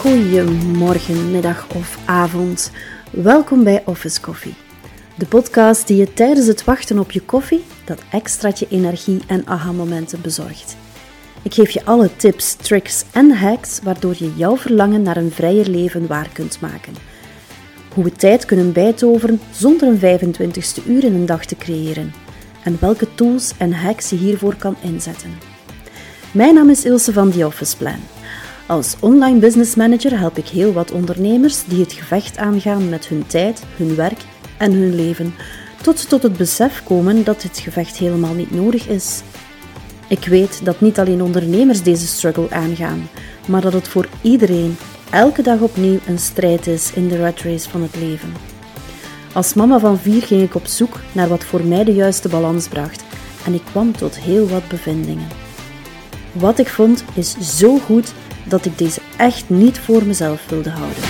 Goedemorgen, middag of avond. Welkom bij Office Coffee. De podcast die je tijdens het wachten op je koffie dat extraatje energie en aha-momenten bezorgt. Ik geef je alle tips, tricks en hacks waardoor je jouw verlangen naar een vrijer leven waar kunt maken. Hoe we tijd kunnen bijtoveren zonder een 25ste uur in een dag te creëren. En welke tools en hacks je hiervoor kan inzetten. Mijn naam is Ilse van The Office Plan. Als online business manager help ik heel wat ondernemers die het gevecht aangaan met hun tijd, hun werk en hun leven, tot ze tot het besef komen dat dit gevecht helemaal niet nodig is. Ik weet dat niet alleen ondernemers deze struggle aangaan, maar dat het voor iedereen elke dag opnieuw een strijd is in de rat race van het leven. Als mama van vier ging ik op zoek naar wat voor mij de juiste balans bracht en ik kwam tot heel wat bevindingen. Wat ik vond is zo goed dat ik deze echt niet voor mezelf wilde houden.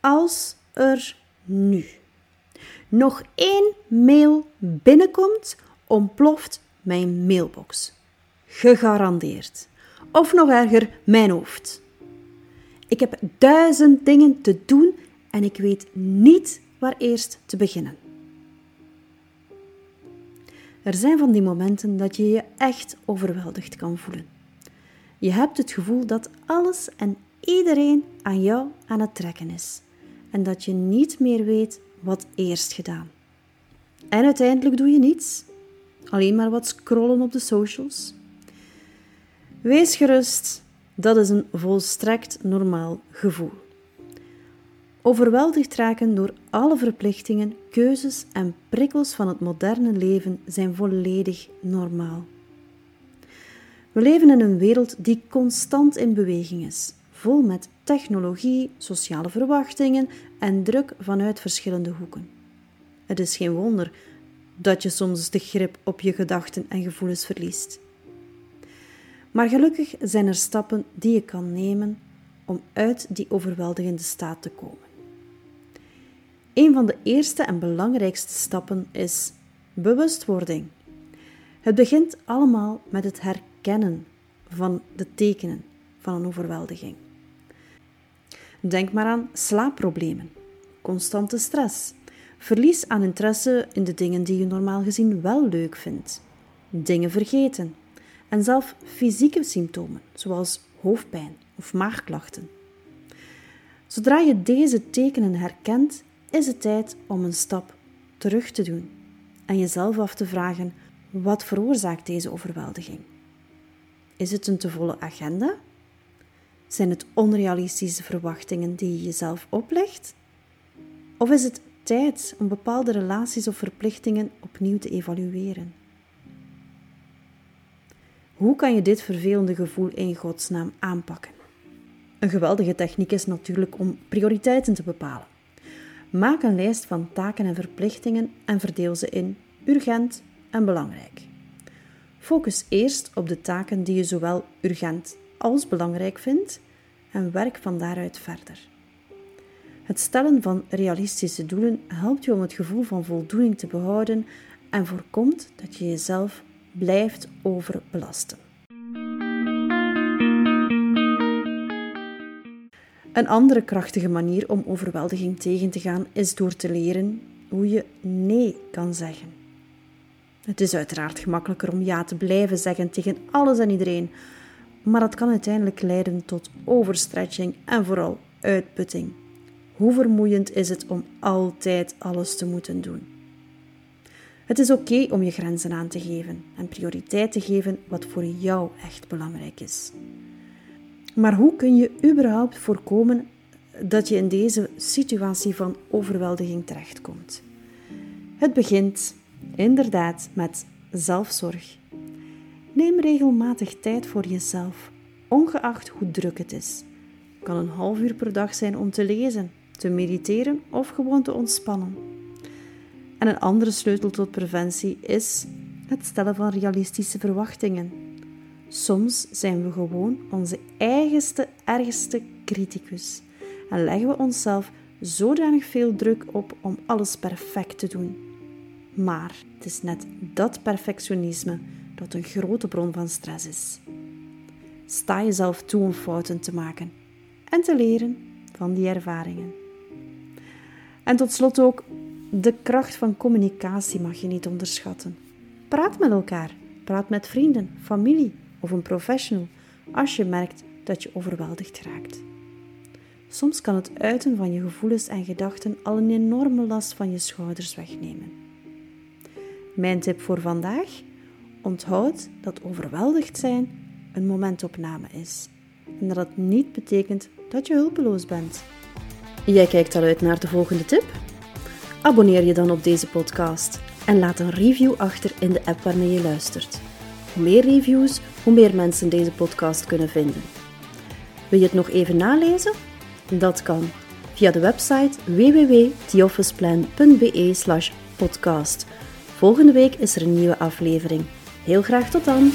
Als er nu nog één mail binnenkomt, ontploft mijn mailbox. Gegarandeerd. Of nog erger, mijn hoofd. Ik heb duizend dingen te doen en ik weet niet waar eerst te beginnen. Er zijn van die momenten dat je je echt overweldigd kan voelen. Je hebt het gevoel dat alles en iedereen aan jou aan het trekken is en dat je niet meer weet wat eerst gedaan. En uiteindelijk doe je niets, alleen maar wat scrollen op de socials. Wees gerust, dat is een volstrekt normaal gevoel. Overweldigd raken door alle verplichtingen, keuzes en prikkels van het moderne leven zijn volledig normaal. We leven in een wereld die constant in beweging is, vol met technologie, sociale verwachtingen en druk vanuit verschillende hoeken. Het is geen wonder dat je soms de grip op je gedachten en gevoelens verliest. Maar gelukkig zijn er stappen die je kan nemen om uit die overweldigende staat te komen. Een van de eerste en belangrijkste stappen is bewustwording. Het begint allemaal met het herkennen van de tekenen van een overweldiging. Denk maar aan slaapproblemen, constante stress, verlies aan interesse in de dingen die je normaal gezien wel leuk vindt, dingen vergeten en zelf fysieke symptomen zoals hoofdpijn of maagklachten. Zodra je deze tekenen herkent, is het tijd om een stap terug te doen en jezelf af te vragen: wat veroorzaakt deze overweldiging? Is het een te volle agenda? Zijn het onrealistische verwachtingen die je jezelf oplegt? Of is het tijd om bepaalde relaties of verplichtingen opnieuw te evalueren? Hoe kan je dit vervelende gevoel in godsnaam aanpakken? Een geweldige techniek is natuurlijk om prioriteiten te bepalen. Maak een lijst van taken en verplichtingen en verdeel ze in urgent en belangrijk. Focus eerst op de taken die je zowel urgent als belangrijk vindt en werk van daaruit verder. Het stellen van realistische doelen helpt je om het gevoel van voldoening te behouden en voorkomt dat je jezelf blijft overbelasten. Een andere krachtige manier om overweldiging tegen te gaan is door te leren hoe je nee kan zeggen. Het is uiteraard gemakkelijker om ja te blijven zeggen tegen alles en iedereen, maar dat kan uiteindelijk leiden tot overstretching en vooral uitputting. Hoe vermoeiend is het om altijd alles te moeten doen? Het is oké om je grenzen aan te geven en prioriteit te geven wat voor jou echt belangrijk is. Maar hoe kun je überhaupt voorkomen dat je in deze situatie van overweldiging terechtkomt? Het begint inderdaad met zelfzorg. Neem regelmatig tijd voor jezelf, ongeacht hoe druk het is. Het kan een half uur per dag zijn om te lezen, te mediteren of gewoon te ontspannen. En een andere sleutel tot preventie is het stellen van realistische verwachtingen. Soms zijn we gewoon onze eigenste, ergste criticus en leggen we onszelf zodanig veel druk op om alles perfect te doen. Maar het is net dat perfectionisme dat een grote bron van stress is. Sta jezelf toe om fouten te maken en te leren van die ervaringen. En tot slot ook, de kracht van communicatie mag je niet onderschatten. Praat met elkaar, praat met vrienden, familie of een professional als je merkt dat je overweldigd raakt. Soms kan het uiten van je gevoelens en gedachten al een enorme last van je schouders wegnemen. Mijn tip voor vandaag: onthoud dat overweldigd zijn een momentopname is en dat het niet betekent dat je hulpeloos bent. Jij kijkt al uit naar de volgende tip? Abonneer je dan op deze podcast en laat een review achter in de app waarmee je luistert. Hoe meer reviews, hoe meer mensen deze podcast kunnen vinden. Wil je het nog even nalezen? Dat kan via de website www.theofficeplan.be/podcast. Volgende week is er een nieuwe aflevering. Heel graag tot dan!